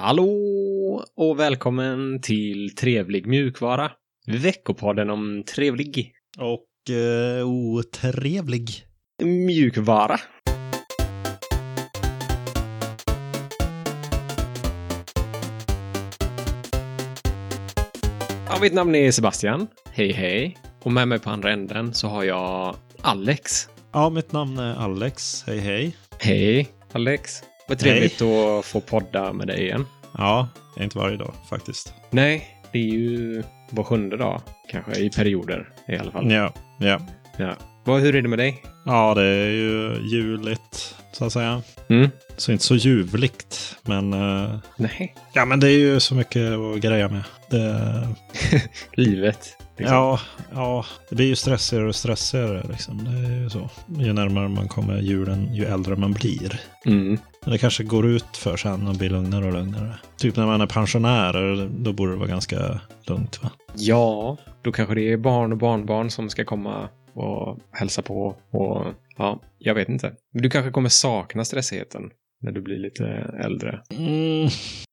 Hallå och välkommen till Trevlig mjukvara. Veckopodden om trevlig Och eh, otrevlig. mjukvara. Ja, mitt namn är Sebastian. Hej hej. Och med mig på andra änden så har jag Alex. Ja, mitt namn är Alex. Hej hej. Hej Alex. Vad trevligt att få podda med dig igen. Ja, det är inte varje dag faktiskt. Nej, det är ju var sjunde dag kanske i perioder i alla fall. Ja, ja. Ja. Vad, hur är det med dig? Ja, det är ju juligt så att säga. Mm. Så inte så ljuvligt, men eh, Nej. ja, men det är ju så mycket att greja med. Det, Livet. Liksom. ja, ja, det blir ju stressigare och stressigare liksom. Det är ju så. Ju närmare man kommer julen, ju äldre man blir. Mm. Men det kanske går ut för sen och blir lugnare och lugnare. Typ när man är pensionär, då borde det vara ganska lugnt va? Ja, då kanske det är barn och barnbarn som ska komma och hälsa på. Och ja, jag vet inte. Men du kanske kommer sakna stressigheten när du blir lite äldre. Mm,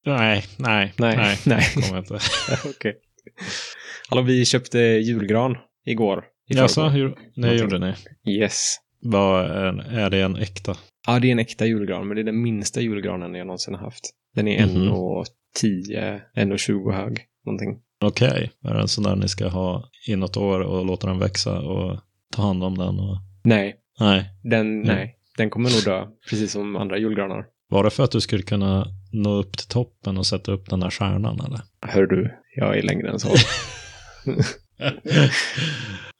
nej, nej, Nej, nej, kommer jag inte. Okej. Hallå, vi köpte julgran igår. Jaså, det gjorde ni? Yes. Vad är, det en äkta? Ja, det är en äkta julgran, men det är den minsta julgranen jag någonsin har haft. Den är Mhm. 1,10, 1,20 hög. Någonting. Okej, är det en sån där ni ska ha i något år och låta den växa och ta hand om den? Och... Nej, Nej, den, Mm. nej, den kommer nog dö, precis som andra julgranar. var det för att du skulle kunna nå upp till toppen och sätta upp den där stjärnan eller? Hör du, jag är längre än så.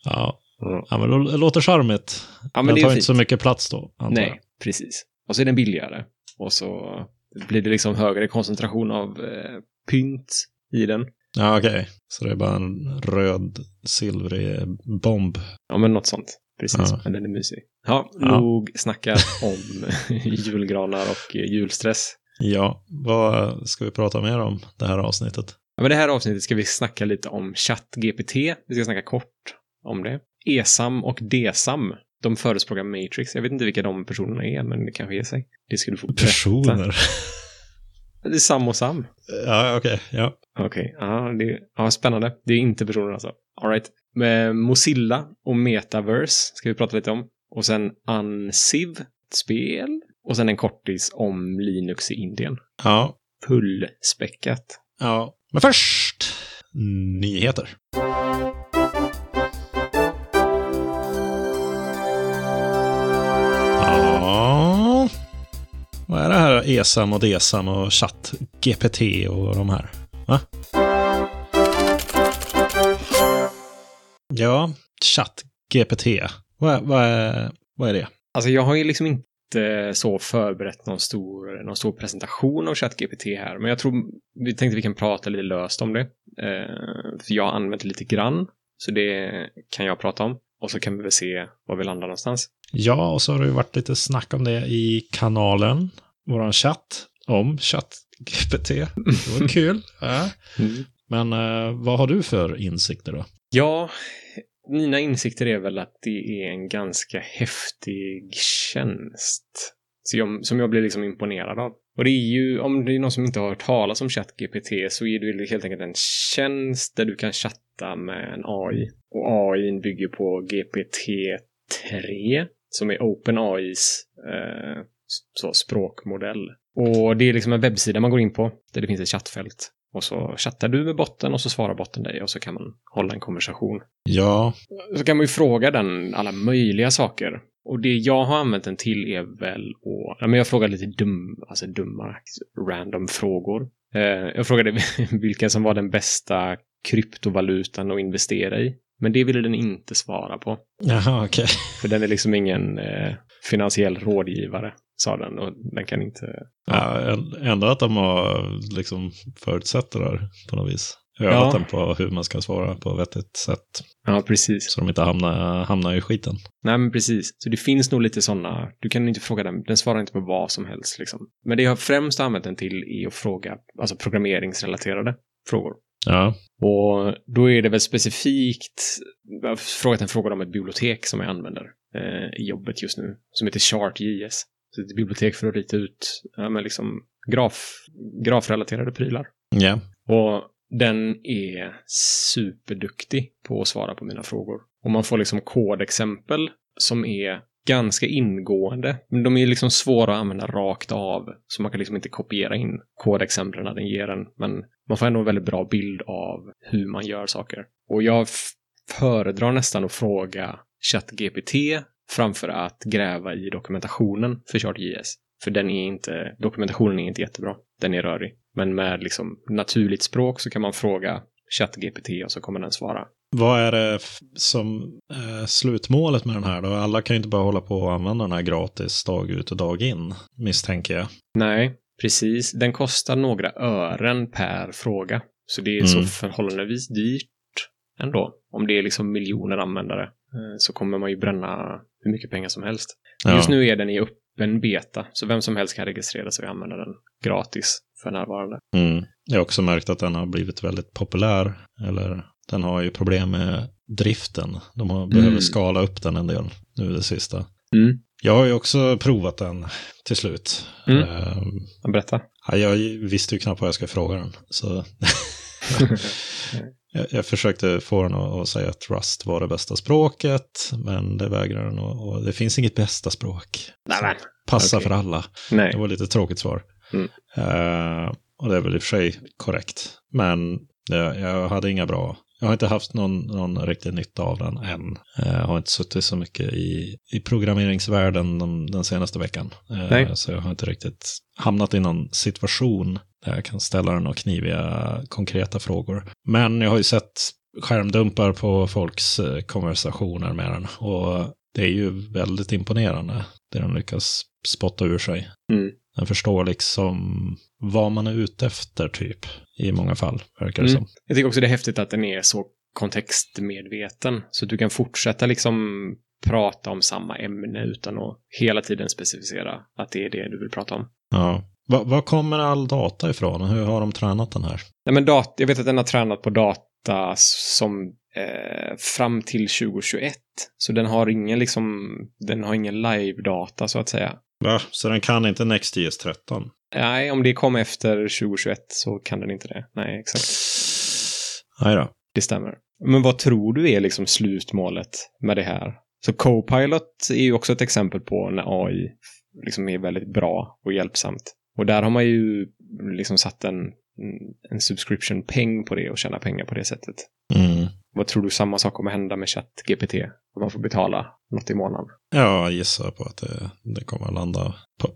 ja. Ja. ja, men det låter charmigt. Ja, men den tar inte så mycket plats då, Nej, precis. Och så är den billigare. Och så blir det liksom högre koncentration av eh, pynt i den. jag. Ja, okej. Så det är bara en röd, silvrig bomb. Ja, men något sånt. Precis, Ja. men den är mysig. Ja, Ja. nog snackat om julgranar och julstress. Ja, vad ska vi prata mer om det här avsnittet? Ja, men det här avsnittet ska vi snacka lite om ChatGPT. Vi ska snacka kort om det. ESAM och DESAM. De förespråkar Matrix. Jag vet inte vilka de personerna är, men det kanske ger sig. Det ska du få berätta. Personer. Det är Sam och Sam. Ja, okej. Ja. Okej, ja, det ja, spännande. Det är inte personer alltså. All right. Med Mozilla och Metaverse ska vi prata lite om. Och sen ett spel. Och sen en kortis om Linux i Indien. Ja. Fullspäckat. ja. Men först, nyheter. Ja. Vad är det här ESAM och DESAM och ChatGPT och de här? Va? Ja, ChatGPT. Vad, vad, är, vad är det? Alltså jag har ju liksom inte så förberett någon stor, någon stor presentation av ChatGPT här. Men jag tror vi tänkte vi kan prata lite löst om det. Eh, för jag har använt det lite grann. Så det kan jag prata om. Och så kan vi väl se var vi landar någonstans. Ja, och så har det ju varit lite snack om det i kanalen, våran chatt, om ChatGPT. Det var kul. Ja. Men eh, vad har du för insikter då? Ja, mina insikter är väl att det är en ganska häftig tjänst. Jag, som jag blir liksom imponerad av. Och det är ju, om det är någon som inte har hört talas om ChatGPT så är det ju helt enkelt en tjänst där du kan chatta med en AI. Och AI bygger på GPT-3 som är OpenAIs eh, så, språkmodell. Och det är liksom en webbsida man går in på där det finns ett chattfält. Och så chattar du med botten och så svarar botten dig och så kan man hålla en konversation. Ja, Så kan man ju fråga den alla möjliga saker. Och det jag har använt den till är väl att... Ja, men jag frågade lite dum, alltså dumma, random frågor. Eh, jag frågade vilken som var den bästa kryptovalutan att investera i. Men det ville den inte svara på. jaha, okej. För den är liksom ingen eh, finansiell rådgivare, sa den. Och den kan inte... Ja, än- ändå att de har liksom förutsatt det där på något vis. Övat Ja. den på hur man ska svara på vettigt sätt. Ja, precis. Så de inte hamnar, hamnar i skiten. Nej, men precis. Så det finns nog lite sådana. Du kan inte fråga den. Den svarar inte på vad som helst. Liksom. Men det jag främst använt den till är att fråga alltså programmeringsrelaterade frågor. Ja, Och då är det väl specifikt jag har frågat en fråga om ett bibliotek som jag använder eh, i jobbet just nu. Som heter ChartJS. Så ett bibliotek för att rita ut ja, men liksom graf, grafrelaterade prylar. Ja. Och den är superduktig på att svara på mina frågor. Och man får liksom kodexempel som är ganska ingående. Men de är liksom svåra att använda rakt av. Så man kan liksom inte kopiera in kodexemplen den ger en. Men man får ändå en väldigt bra bild av hur man gör saker. Och jag föredrar nästan att fråga ChatGPT framför att gräva i dokumentationen för ChartJS. För den är inte, dokumentationen är inte jättebra. Den är rörig. Men med liksom naturligt språk så kan man fråga ChatGPT och så kommer den svara. Vad är det som är slutmålet med den här då? Alla kan ju inte bara hålla på och använda den här gratis dag ut och dag in, misstänker jag. Nej, precis. Den kostar några ören per fråga. Så det är mm. så förhållandevis dyrt ändå. Om det är liksom miljoner användare eh, så kommer man ju bränna hur mycket pengar som helst. Ja. Just nu är den i öppen beta, så vem som helst kan registrera sig och använda den gratis för närvarande. Mm. Jag har också märkt att den har blivit väldigt populär, eller den har ju problem med driften. De har, mm. behöver skala upp den en del nu det sista. Mm. Jag har ju också provat den till slut. Mm. Uh, Berätta. Ja, jag visste ju knappt vad jag skulle fråga den. Så jag, jag, försökte få den att, säga att Rust var det bästa språket, men det vägrar den och, och det finns inget bästa språk. Nej, Passa okay. för alla. Nej. Det var lite tråkigt svar. Mm. Uh, och det är väl i och för sig korrekt. Men det, jag hade inga bra jag har inte haft någon, någon riktig nytta av den än. Jag eh, har inte suttit så mycket i, i programmeringsvärlden den, den senaste veckan. Eh, Nej. Så jag har inte riktigt hamnat i någon situation där jag kan ställa den och kniviga konkreta frågor. Men jag har ju sett skärmdumpar på folks eh, konversationer med den. Och det är ju väldigt imponerande det de lyckas spotta ur sig. Mm. Den förstår liksom vad man är ute efter typ i många fall, verkar det mm. som. Jag tycker också det är häftigt att den är så kontextmedveten. Så du kan fortsätta liksom prata om samma ämne utan att hela tiden specificera att det är det du vill prata om. Ja. Var kommer all data ifrån? Hur har de tränat den här? Nej, men dat jag vet att den har tränat på data som eh, fram till 2021. Så den har ingen liksom, den har ingen live-data så att säga. Va? Så den kan inte NextJS 13? Nej, om det kom efter 2021 så kan den inte det. Nej, exakt. Nej då. Det stämmer. Men vad tror du är liksom slutmålet med det här? Så Copilot är ju också ett exempel på när AI liksom är väldigt bra och hjälpsamt. Och där har man ju liksom satt en, en subscription-peng på det och tjäna pengar på det sättet. Mm. Vad tror du samma sak kommer hända med ChatGPT? Om man får betala något i månaden? Ja, jag gissar på att det, det kommer att landa på,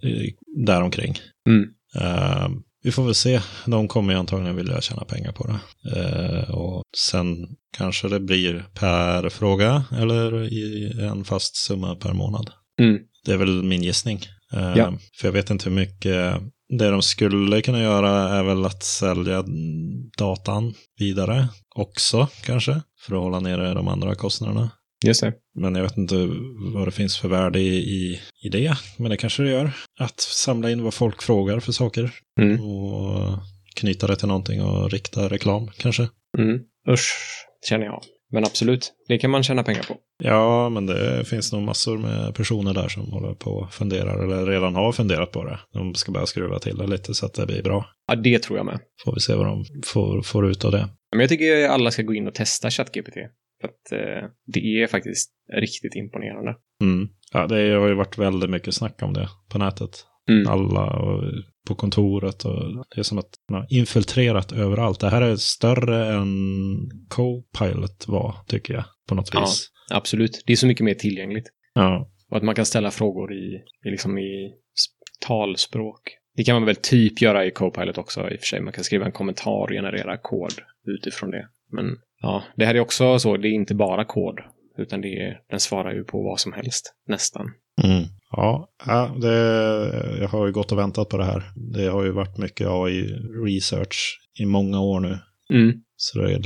däromkring. Mm. Uh, vi får väl se. De kommer ju antagligen vilja tjäna pengar på det. Uh, och sen kanske det blir per fråga eller i en fast summa per månad. Mm. Det är väl min gissning. Uh, ja. För jag vet inte hur mycket det de skulle kunna göra är väl att sälja datan vidare också kanske. För att hålla nere de andra kostnaderna. Just det. Men jag vet inte vad det finns för värde i, i, i det. Men det kanske det gör. Att samla in vad folk frågar för saker. Mm. Och knyta det till någonting och rikta reklam kanske. Mm. Usch, känner jag. Men absolut, det kan man tjäna pengar på. Ja, men det finns nog massor med personer där som håller på och funderar eller redan har funderat på det. De ska bara skruva till det lite så att det blir bra. Ja, det tror jag med. Får vi se vad de får, får ut av det. Men jag tycker alla ska gå in och testa ChatGPT. För att eh, det är faktiskt riktigt imponerande. Mm. Ja, det har ju varit väldigt mycket snack om det på nätet. Mm. Alla och på kontoret och det är som att man har infiltrerat överallt. Det här är större än Copilot var, tycker jag, på något ja, vis. Absolut, det är så mycket mer tillgängligt. Ja. Och att man kan ställa frågor i, i, liksom i talspråk. Det kan man väl typ göra i Copilot också i och för sig. Man kan skriva en kommentar och generera kod utifrån det. Men ja, det här är också så, det är inte bara kod. Utan det är, den svarar ju på vad som helst, nästan. Mm. Ja, det, jag har ju gått och väntat på det här. Det har ju varit mycket AI-research i många år nu. Mm. Så det är,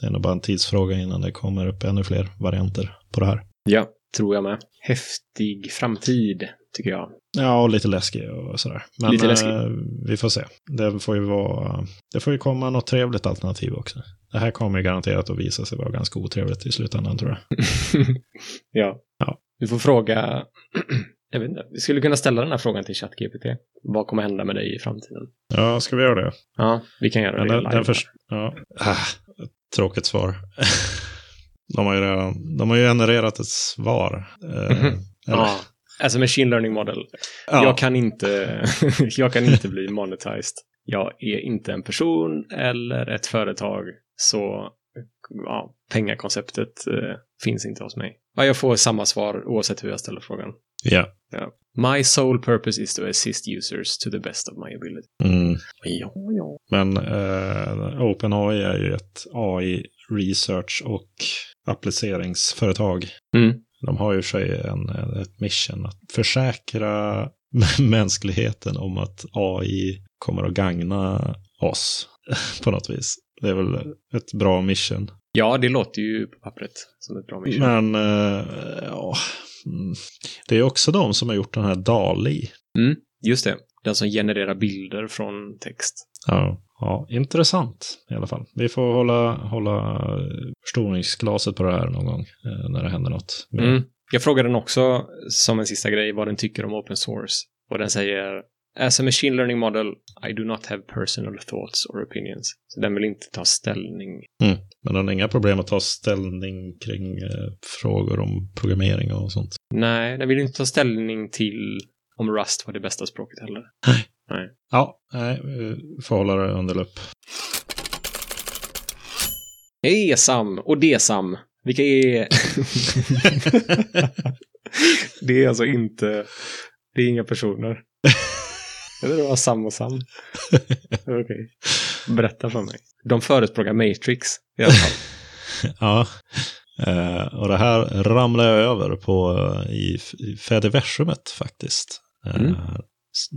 det är nog bara en tidsfråga innan det kommer upp ännu fler varianter på det här. Ja, tror jag med. Häftig framtid, tycker jag. Ja, och lite läskig och sådär. Men lite läskig. Eh, vi får se. Det får ju vara, det får ju komma något trevligt alternativ också. Det här kommer ju garanterat att visa sig vara ganska otrevligt i slutändan tror jag. ja. ja. Du får fråga jag vet inte. Vi skulle kunna ställa den här frågan till ChatGPT. Vad kommer hända med dig i framtiden? Ja, ska vi göra det? Ja, vi kan göra Men det den, den först, ja. ah, tråkigt svar. de, har ju redan, de har ju genererat ett svar. Eh, eller- Ja, alltså machine learning model. ja. Jag, kan inte, jag kan inte bli monetized. Jag är inte en person eller ett företag. Så ja, pengakonceptet eh, finns inte hos mig. Ja, jag får samma svar oavsett hur jag ställer frågan. ja. My sole purpose is to assist users to the best of my ability. Mm. Ja, ja. Men eh, OpenAI är ju ett AI research och appliceringsföretag. Mm. De har ju sig en, ett mission att försäkra mänskligheten om att AI kommer att gagna oss på något vis. Det är väl ett bra mission. Ja, det låter ju på pappret som ett bra mission. Men eh, ja, mm. det är också de som har gjort den här DALI. Mm, just det. Den som genererar bilder från text. Ja, ja, intressant i alla fall. Vi får hålla, hålla förstoringsglaset på det här någon gång eh, när det händer något. Mm. Jag frågade den också, som en sista grej, vad den tycker om open source. Och den säger As a machine learning model, I do not have personal thoughts or opinions. Så den vill inte ta ställning. Men den har inga problem att ta ställning kring eh, frågor om programmering och sånt. Nej, den vill inte ta ställning till om Rust var det bästa språket heller. Ja, nej, vi får hålla det under lupp. ESAM och DESAM. Vilka är... det är alltså inte... Det är inga personer. Eller det var Sam och Sam. Okej. Berätta för mig. De förespråkar Matrix i alla fall. ja, eh, och det här ramlar jag över på eh, i, i Fediversumet faktiskt. Eh, Mm.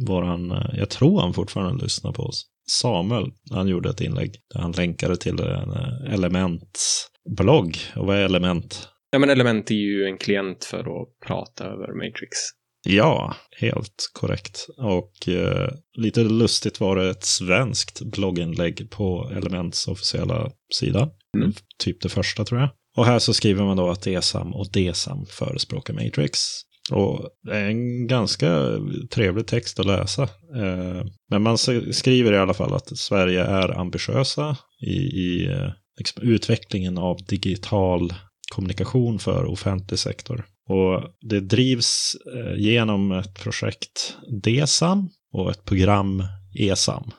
Våran, eh, jag tror han fortfarande lyssnar på oss. Samuel, han gjorde ett inlägg där han länkade till en eh, Element-blogg. Och vad är Element? Ja, men Element är ju en klient för att prata över Matrix. Ja, helt korrekt. Och eh, lite lustigt var det ett svenskt blogginlägg på Elements officiella sida. Mm. Typ det första tror jag. Och här så skriver man då att ESAM och DESAM förespråkar Matrix. Och det är en ganska trevlig text att läsa. Eh, men man skriver i alla fall att Sverige är ambitiösa i, i eh, liksom utvecklingen av digital kommunikation för offentlig sektor. Och det drivs eh, genom ett projekt DESAM och ett program ESAM.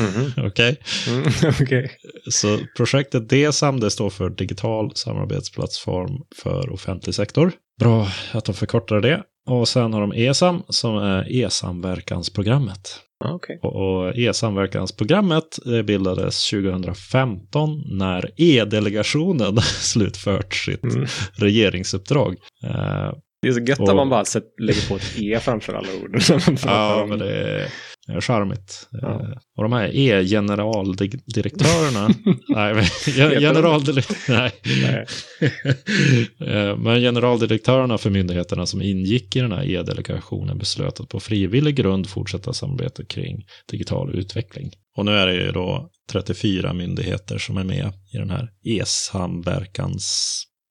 Mhm. Okej? Mm, Okej. Så projektet DESAM det står för Digital samarbetsplattform för offentlig sektor. Bra att de förkortar det. Och sen har de ESAM som är e-samverkansprogrammet. Okej. Och, e-samverkansprogrammet det bildades 2015 när E-delegationen slutfört sitt Mm. regeringsuppdrag. Det är så gött Och- att man bara sätt, lägger på ett E framför alla ord. ja, men det är, charmigt. Ja. Eh, Och de här E-generaldirektörerna, nej, generaldirektörerna, nej. Nej. Eh, Men generaldirektörerna för myndigheterna som ingick i den här E-delegationen beslöt att på frivillig grund fortsätta samarbetet kring digital utveckling. Och nu är det ju då 34 myndigheter som är med i den här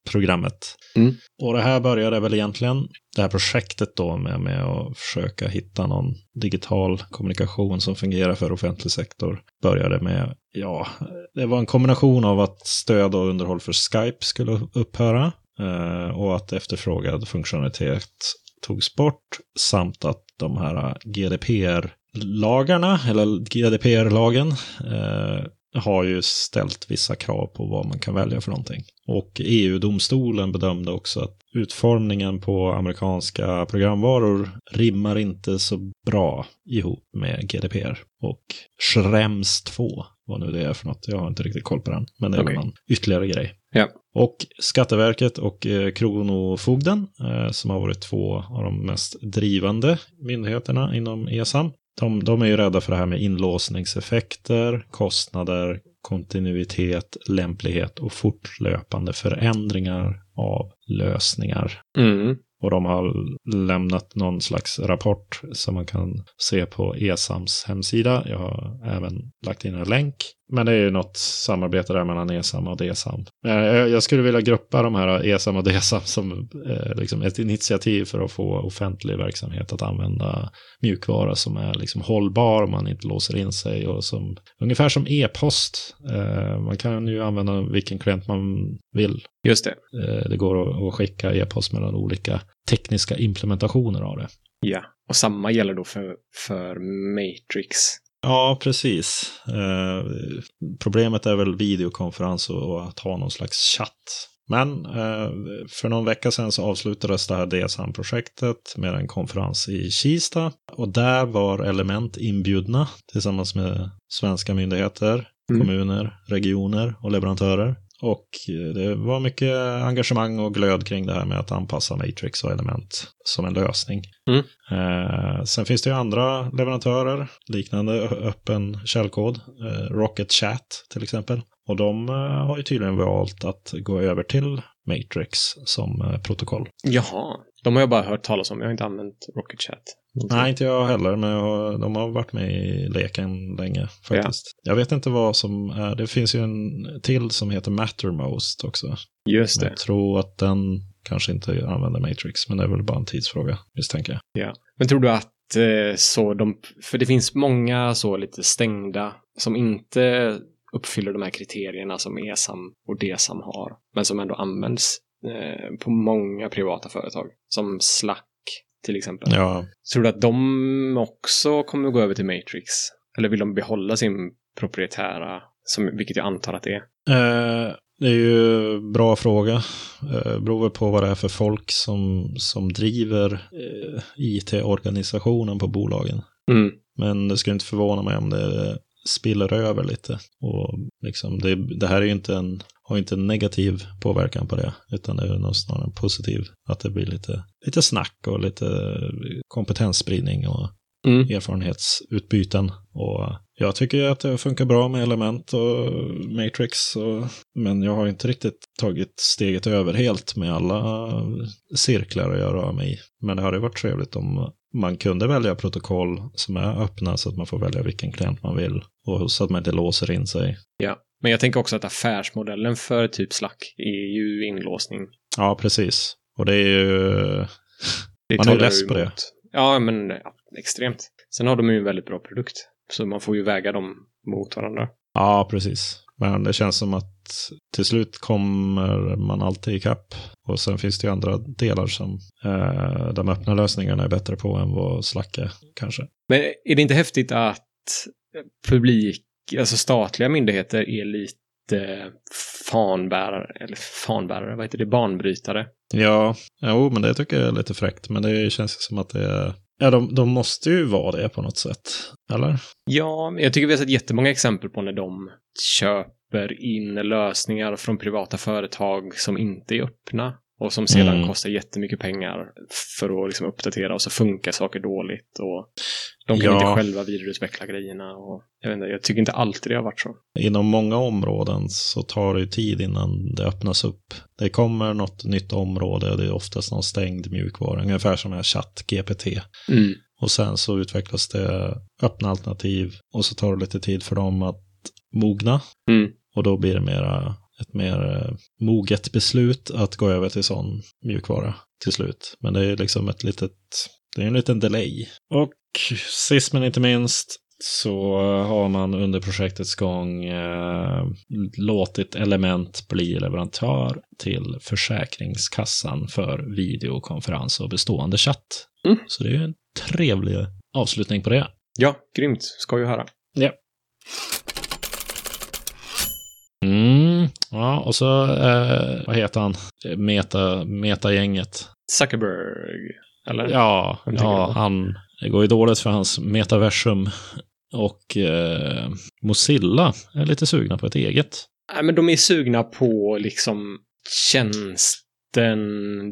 e-samverkansprogrammet. Mm. Och det här började väl egentligen, det här projektet då med, med att försöka hitta någon digital kommunikation som fungerar för offentlig sektor, började med, ja, det var en kombination av att stöd och underhåll för Skype skulle upphöra eh, och att efterfrågad funktionalitet togs bort samt att de här GDPR-lagarna, eller GDPR-lagen, eh, har ju ställt vissa krav på vad man kan välja för någonting. Och EU-domstolen bedömde också att utformningen på amerikanska programvaror rimmar inte så bra ihop med GDPR. Och Schrems 2, vad nu det är för något, jag har inte riktigt koll på den, men det är väl en ytterligare grej. Ja. Och Skatteverket och eh, Kronofogden, eh, som har varit två av de mest drivande myndigheterna inom ESAM, de, de är ju rädda för det här med inlåsningseffekter, kostnader, kontinuitet, lämplighet och fortlöpande förändringar av lösningar. Mm. Och de har lämnat någon slags rapport som man kan se på ESAMs hemsida. Jag har även lagt in en länk. Men det är ju något samarbete där mellan ESAM och DSAM. Eh, jag skulle vilja gruppa de här ESAM och DSAM som eh, liksom ett initiativ för att få offentlig verksamhet att använda mjukvara som är liksom hållbar, man inte låser in sig och som ungefär som e-post. Eh, man kan ju använda vilken klient man vill. Just det. Det går att skicka e-post mellan olika tekniska implementationer av det. Ja, och samma gäller då för, för Matrix. Ja, precis. Eh, problemet är väl videokonferens och, att ha någon slags chatt. Men eh, för någon vecka sedan så avslutades det här DSM-projektet med en konferens i Kista. Och där var Element inbjudna tillsammans med svenska myndigheter, mm. kommuner, regioner och leverantörer. Och eh, det var mycket engagemang och glöd kring det här med att anpassa Matrix och element som en lösning. Mm. Eh, sen finns det ju andra leverantörer, liknande öppen källkod, eh, Rocket Chat till exempel. Och de eh, har ju tydligen valt att gå över till Matrix som eh, protokoll. Jaha, de har jag bara hört talas om. Jag har inte använt Rocket Chat. Nej, inte jag heller, men jag, de har varit med i leken länge faktiskt. Ja. Jag vet inte vad som är, det finns ju en till som heter Mattermost också. Just det. Jag tror att den kanske inte använder Matrix, men det är väl bara en tidsfråga, misstänker jag. Ja, men tror du att eh, så de, för det finns många så lite stängda som inte uppfyller de här kriterierna som ESAM och DESAM har, men som ändå används eh, på många privata företag, som Slack till exempel. Ja. Tror du att de också kommer gå över till Matrix? Eller vill de behålla sin proprietära, som, vilket jag antar att det är? Eh, det är ju bra fråga. Eh, beror på vad det är för folk som, som driver eh, IT-organisationen på bolagen. Mm. Men det skulle inte förvåna mig om det spiller över lite. Och liksom det, det här är ju inte en, har inte en negativ påverkan på det, utan det är snarare en positiv. Att det blir lite, lite snack och lite kompetensspridning och mm. erfarenhetsutbyten. Och jag tycker att det funkar bra med element och matrix. Och, men jag har inte riktigt tagit steget över helt med alla cirklar jag rör mig i. Men det hade varit trevligt om man kunde välja protokoll som är öppna så att man får välja vilken klient man vill. Och så att man inte låser in sig. Ja, men jag tänker också att affärsmodellen för typ Slack är ju inlåsning. Ja, precis. Och det är ju... Det man är less på det. Ja, men ja, extremt. Sen har de ju en väldigt bra produkt. Så man får ju väga dem mot varandra. Ja, precis. Men det känns som att till slut kommer man alltid ikapp. Och sen finns det ju andra delar som eh, de öppna lösningarna är bättre på än vad Slack är, kanske. Men är det inte häftigt att publik, alltså statliga myndigheter är lite fanbärare, eller fanbärare, vad heter det, banbrytare? Ja, jo, men det tycker jag är lite fräckt. Men det känns som att det är Ja, de, de måste ju vara det på något sätt, eller? Ja, jag tycker vi har sett jättemånga exempel på när de köper in lösningar från privata företag som inte är öppna och som sedan mm. kostar jättemycket pengar för att liksom uppdatera och så funkar saker dåligt och de kan ja. inte själva vidareutveckla grejerna. Och jag, inte, jag tycker inte alltid det har varit så. Inom många områden så tar det tid innan det öppnas upp. Det kommer något nytt område och det är oftast någon stängd mjukvara, ungefär som är ChatGPT. Mm. Och sen så utvecklas det öppna alternativ och så tar det lite tid för dem att mogna. Mm. Och då blir det mera ett mer eh, moget beslut att gå över till sån mjukvara till slut. Men det är liksom ett litet, det är en liten delay. Och sist men inte minst så har man under projektets gång eh, låtit Element bli leverantör till Försäkringskassan för videokonferens och bestående chatt. Mm. Så det är en trevlig avslutning på det. Ja, grymt. Ska ju höra. Ja. Mm, ja, och så, eh, vad heter han? Meta, Meta-gänget. Zuckerberg, eller? Ja, ja han, det går ju dåligt för hans metaversum. Och eh, Mozilla är lite sugna på ett eget. Nej, men de är sugna på liksom tjänsten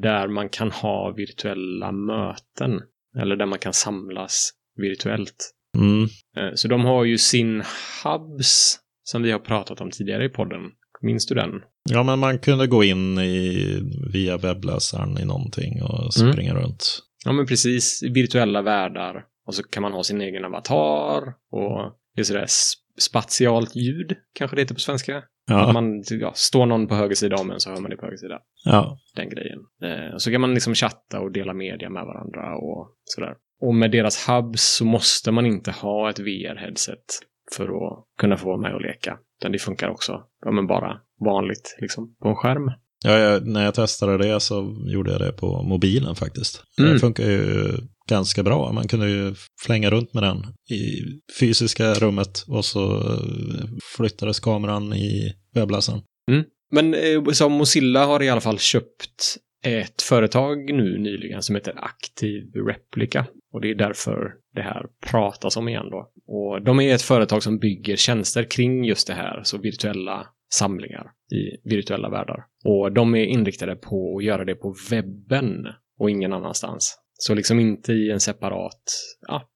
där man kan ha virtuella möten. Eller där man kan samlas virtuellt. Mm. Eh, så de har ju sin Hubs som vi har pratat om tidigare i podden. Minns du den? Ja, men man kunde gå in i, via webbläsaren i någonting och mm. springa mm. runt. Ja, men precis. Virtuella världar. Och så kan man ha sin egen avatar och det är sådär spatialt ljud, kanske det heter på svenska. Ja. Att man, ja, står någon på höger sida om en så hör man det på höger sida. ja. Den grejen. Eh, så kan man liksom chatta och dela media med varandra och sådär. Och med deras hubs så måste man inte ha ett VR-headset för att kunna få vara med och leka. Utan det funkar också, ja, men bara vanligt liksom på en skärm. Ja, jag, när jag testade det så gjorde jag det på mobilen faktiskt. Mm. Det funkar ju ganska bra. Man kunde ju flänga runt med den i fysiska rummet och så eh, flyttades kameran i webbläsaren. Men eh, så Mozilla har i alla fall köpt ett företag nu nyligen som heter Active Replica. Och det är därför det här pratas om igen då. Och de är ett företag som bygger tjänster kring just det här, så virtuella samlingar i virtuella världar. Och de är inriktade på att göra det på webben och ingen annanstans. Så liksom inte i en separat app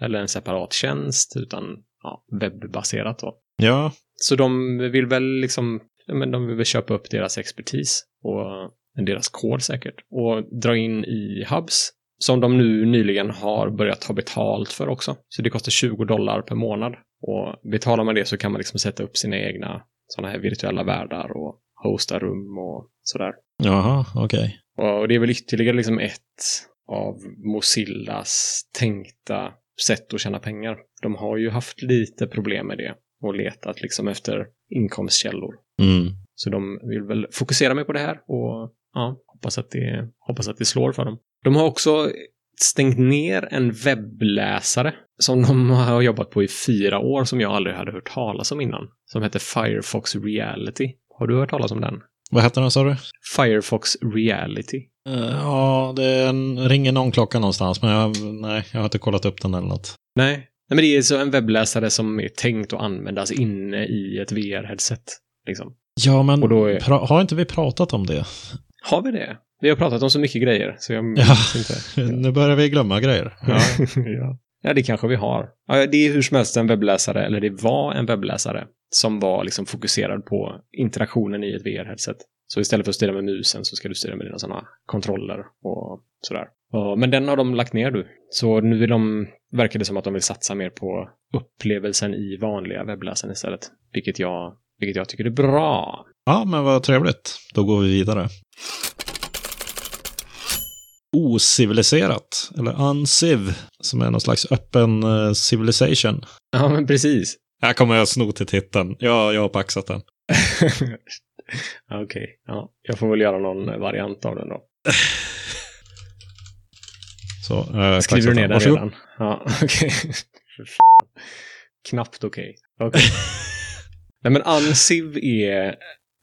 eller en separat tjänst, utan ja, webbaserat då. Ja, Så de vill väl liksom, men de vill väl köpa upp deras expertis och deras kod säkert och dra in i hubs som de nu nyligen har börjat ta betalt för också. Så det kostar 20 dollar per månad och betalar man det så kan man liksom sätta upp sina egna sådana här virtuella världar och hosta rum och sådär. jaha, okej. Och det är väl ytterligare liksom ett av Mozillas tänkta sätt att tjäna pengar. De har ju haft lite problem med det och letat liksom efter inkomstkällor. Mm. Så de vill väl fokusera mer på det här och ja, hoppas att det, hoppas att det slår för dem. De har också stängt ner en webbläsare som de har jobbat på i fyra år som jag aldrig hade hört talas om innan. Som heter Firefox Reality. Har du hört talas om den? Vad hette den sa du? Firefox Reality. Eh, Ja, det ringer någon klocka någonstans, men jag, nej, jag har inte kollat upp den eller något. Nej. Nej, men det är så en webbläsare som är tänkt att användas inne i ett VR-headset. Liksom. Ja, men är- har inte vi pratat om det? Har vi det? Vi har pratat om så mycket grejer, så jag Ja. inte. Nu börjar vi glömma grejer. Ja. ja. ja, det kanske vi har. Ja, det är hur som helst en webbläsare, eller det var en webbläsare, som var liksom fokuserad på interaktionen i ett VR-headset. Så istället för att styra med musen så ska du styra med dina sådana kontroller och sådär. Men den har de lagt ner nu. Så nu vill de, verkar det som att de vill satsa mer på upplevelsen i vanliga webbläsaren istället. Vilket jag, vilket jag tycker är bra. Ja, men vad trevligt. Då går vi vidare. Ociviliserat, eller unciv, som är någon slags öppen eh, civilization. Ja, men precis. Här kommer jag sno till titeln. Ja, jag har paxat den. Okej, ja. Jag får väl göra någon variant av den då. Så, eh, jag Skriver du ner den Varsågod. redan? Ja, okej. Fan. Knappt okej. Okej. Nej, men Unciv är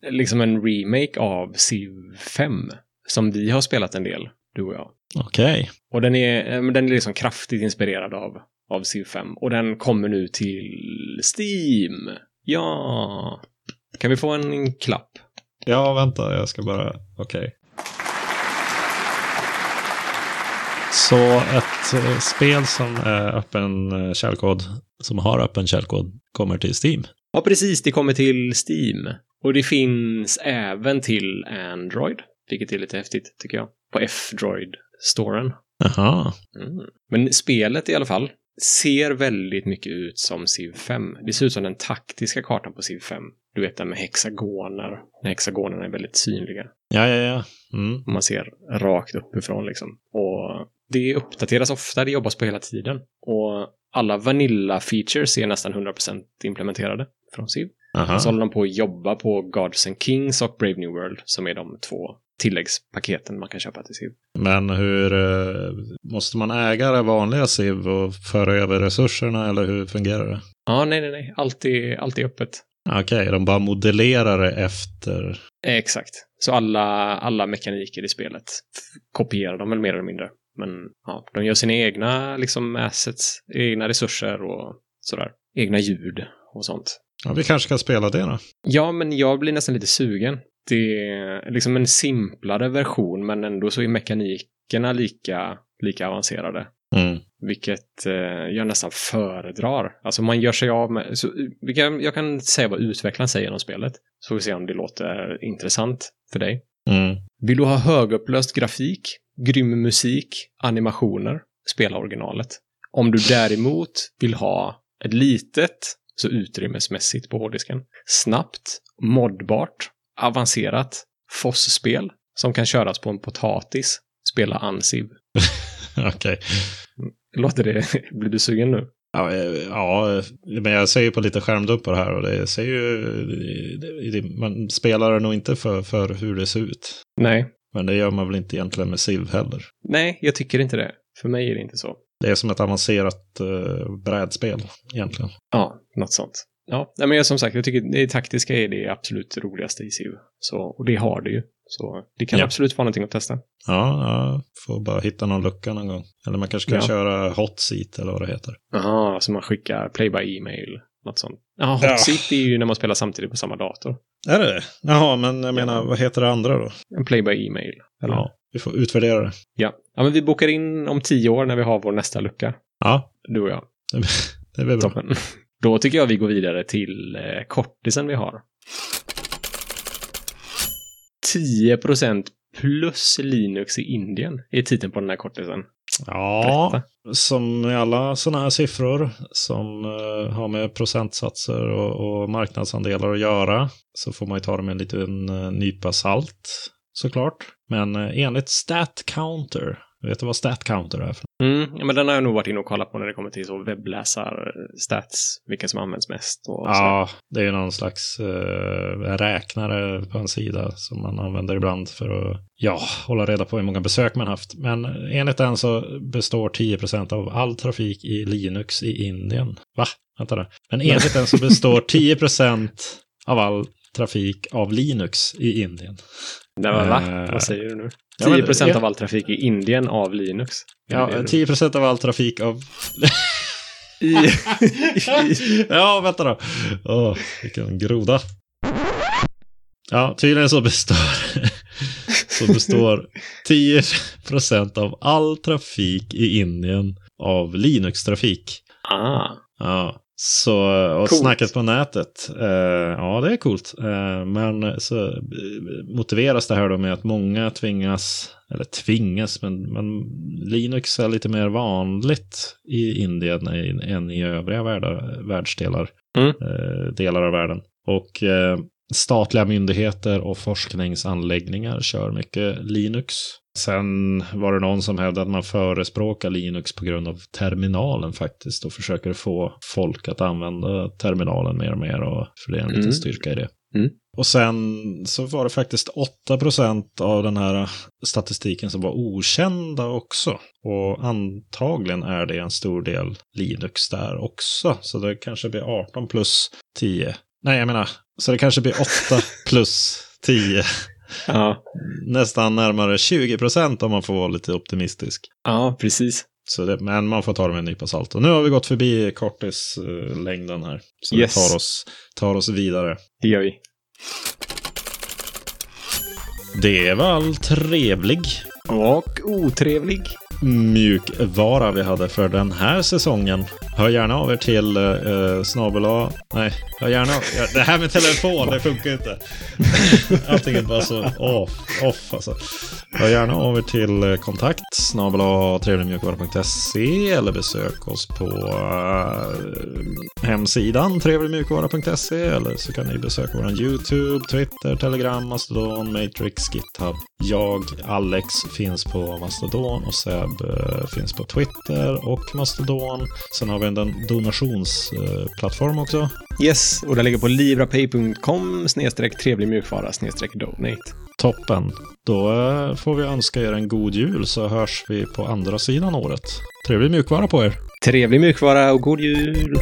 liksom en remake av Civ 5. Som vi har spelat en del, du och jag. Okej. Och den är, eh, den är liksom kraftigt inspirerad av, av Civ 5. Och den kommer nu till Steam. Ja. Kan vi få en klapp? Ja, vänta, jag ska bara... Okej. Så ett eh, spel som är öppen eh, källkod, som har öppen källkod, kommer till Steam. Ja, precis. Det kommer till Steam. Och det finns även till Android, vilket är lite häftigt tycker jag. På F-Droid-storen. Jaha. Mm. Men spelet i alla fall ser väldigt mycket ut som Civ 5. Det ser ut som den taktiska kartan på Civ 5. Du vet den med hexagoner. När hexagonerna är väldigt synliga. Ja, ja, ja. Mm. Man ser rakt uppifrån liksom. Och det uppdateras ofta, det jobbas på hela tiden. Och alla Vanilla-features är nästan 100% implementerade från Civ. Aha. Så håller de på att jobba på Gods and Kings och Brave New World som är de två tilläggspaketen man kan köpa till Civ. Men hur... eh, Måste man äga det vanliga SIV och föra över resurserna, eller hur fungerar det? Ja, nej, nej, nej. Allt är, allt är öppet. Okej, de bara modellerar det efter... Eh, Exakt. Så alla, alla mekaniker i spelet kopierar de väl mer eller mindre. Men ja, de gör sina egna liksom assets, egna resurser och sådär. Egna ljud och sånt. Ja, vi kanske kan spela det då. Ja, men jag blir nästan lite sugen. Det är liksom en simplare version, men ändå så är mekanikerna lika, lika avancerade. Mm. Vilket eh, jag nästan föredrar. Alltså man gör sig av med... Så, kan, jag kan säga vad utvecklaren säger om spelet. Så får vi se om det låter intressant för dig. Mm. Vill du ha högupplöst grafik, grym musik, animationer, spela originalet. Om du däremot vill ha ett litet, så utrymmesmässigt på hårddisken. Snabbt, modbart, avancerat FOSS-spel som kan köras på en potatis. Spela Ansiv. Okej. Låter det... Blir du sugen nu? Ja, eh, ja, men jag ser ju på lite skärmdumpar här och det ser ju... det- Man spelar det nog inte för, för hur det ser ut. Nej. Men det gör man väl inte egentligen med Civ heller. Nej, jag tycker inte det. För mig är det inte så. Det är som ett avancerat uh, brädspel egentligen. Ja, något sånt. Ja, men jag, som sagt, jag tycker det taktiska är det absolut roligaste i Civ. Så, och det har det ju. Så det kan Ja. absolut vara någonting att testa. Ja, ja, får bara hitta någon lucka någon gång. Eller man kanske kan Ja. köra hot seat eller vad det heter. Jaha, så man skickar play by e-mail. Något sånt. Ja, Ja. hot seat är ju när man spelar samtidigt på samma dator. Är det det? Jaha, men jag Ja. menar, vad heter det andra då? En play by e-mail. Eller? Ja, vi får utvärdera det. ja. Ja, men vi bokar in om tio år när vi har vår nästa lucka. Ja, Du och jag. det blir bra. Toppen. Då tycker jag vi går vidare till eh, kortisen vi har. 10% plus Linux i Indien är titeln på den här kortisen. Ja, Berätta. som med alla sådana här siffror som eh, har med procentsatser och, och marknadsandelar att göra så får man ju ta det med en liten uh, nypa salt såklart. Men uh, enligt StatCounter, vet du vad StatCounter är? För? Mm, ja, men den har jag nog varit inne och kollat på när det kommer till så webbläsar-stats, vilka som används mest. Ja, det är ju någon slags eh, räknare på en sida som man använder ibland för att ja, hålla reda på hur många besök man haft. Men enligt den så består 10% av all trafik i Linux i Indien. Va? Vänta då. Men enligt den så består 10% av all trafik av Linux i Indien. Nej, men va? Eh, Vad säger du nu? 10 ja, men- procent ja. av all trafik i Indien av Linux. Ja, Är det- 10% av all trafik av... I, ja, vänta då. Åh, vilken groda. Ja, tydligen så består, så består 10% av all trafik i Indien av Linux-trafik. ah, Ja, så, och Coolt. snacket på nätet. Eh, ja, det är coolt. Eh, men så eh, motiveras det här då med att många tvingas, eller tvingas, men, men Linux är lite mer vanligt i Indien än, i övriga världar, världsdelar, Mm. eh, delar av världen. Och eh, statliga myndigheter och forskningsanläggningar kör mycket Linux. Sen var det någon som hävdade att man förespråkar Linux på grund av terminalen faktiskt och försöker få folk att använda terminalen mer och mer och för det är en liten Mm. styrka i det. Mm. Och sen så var det faktiskt 8 av den här statistiken som var okända också. Och antagligen är det en stor del Linux där också. Så det kanske blir 18 plus 10. Nej, jag menar, så det kanske blir 8 plus 10. Ja, Nästan närmare 20 procent om man får vara lite optimistisk. ja, precis. Så det, men man får ta det med en nypa salt. Och nu har vi gått förbi kortislängden här. Så Yes. det tar oss, tar oss vidare. Det gör vi. Det var all trevlig Och otrevlig mjukvara vi hade för den här säsongen. Hör gärna av er till eh, eh, snabel A. Nej, hör gärna av er... Det här med telefon, det funkar inte. Allting är bara så off, off alltså. Hör gärna av er till eh, kontakt snabel A trevligmjukvara.se eller besök oss på eh, hemsidan trevligmjukvara.se eller så kan ni besöka vår YouTube, Twitter, Telegram, Mastodon, Matrix, GitHub. Jag, Alex, finns på Mastodon och Seb eh, finns på Twitter och Mastodon. Sen har vi en donationsplattform också. Yes, och det ligger på livrapay.com snedstreck trevlig mjukvara snedstreck donate. Toppen. Då eh, får vi önska er en god jul så hörs vi på andra sidan året. Trevlig mjukvara på er! Trevlig mjukvara och god jul!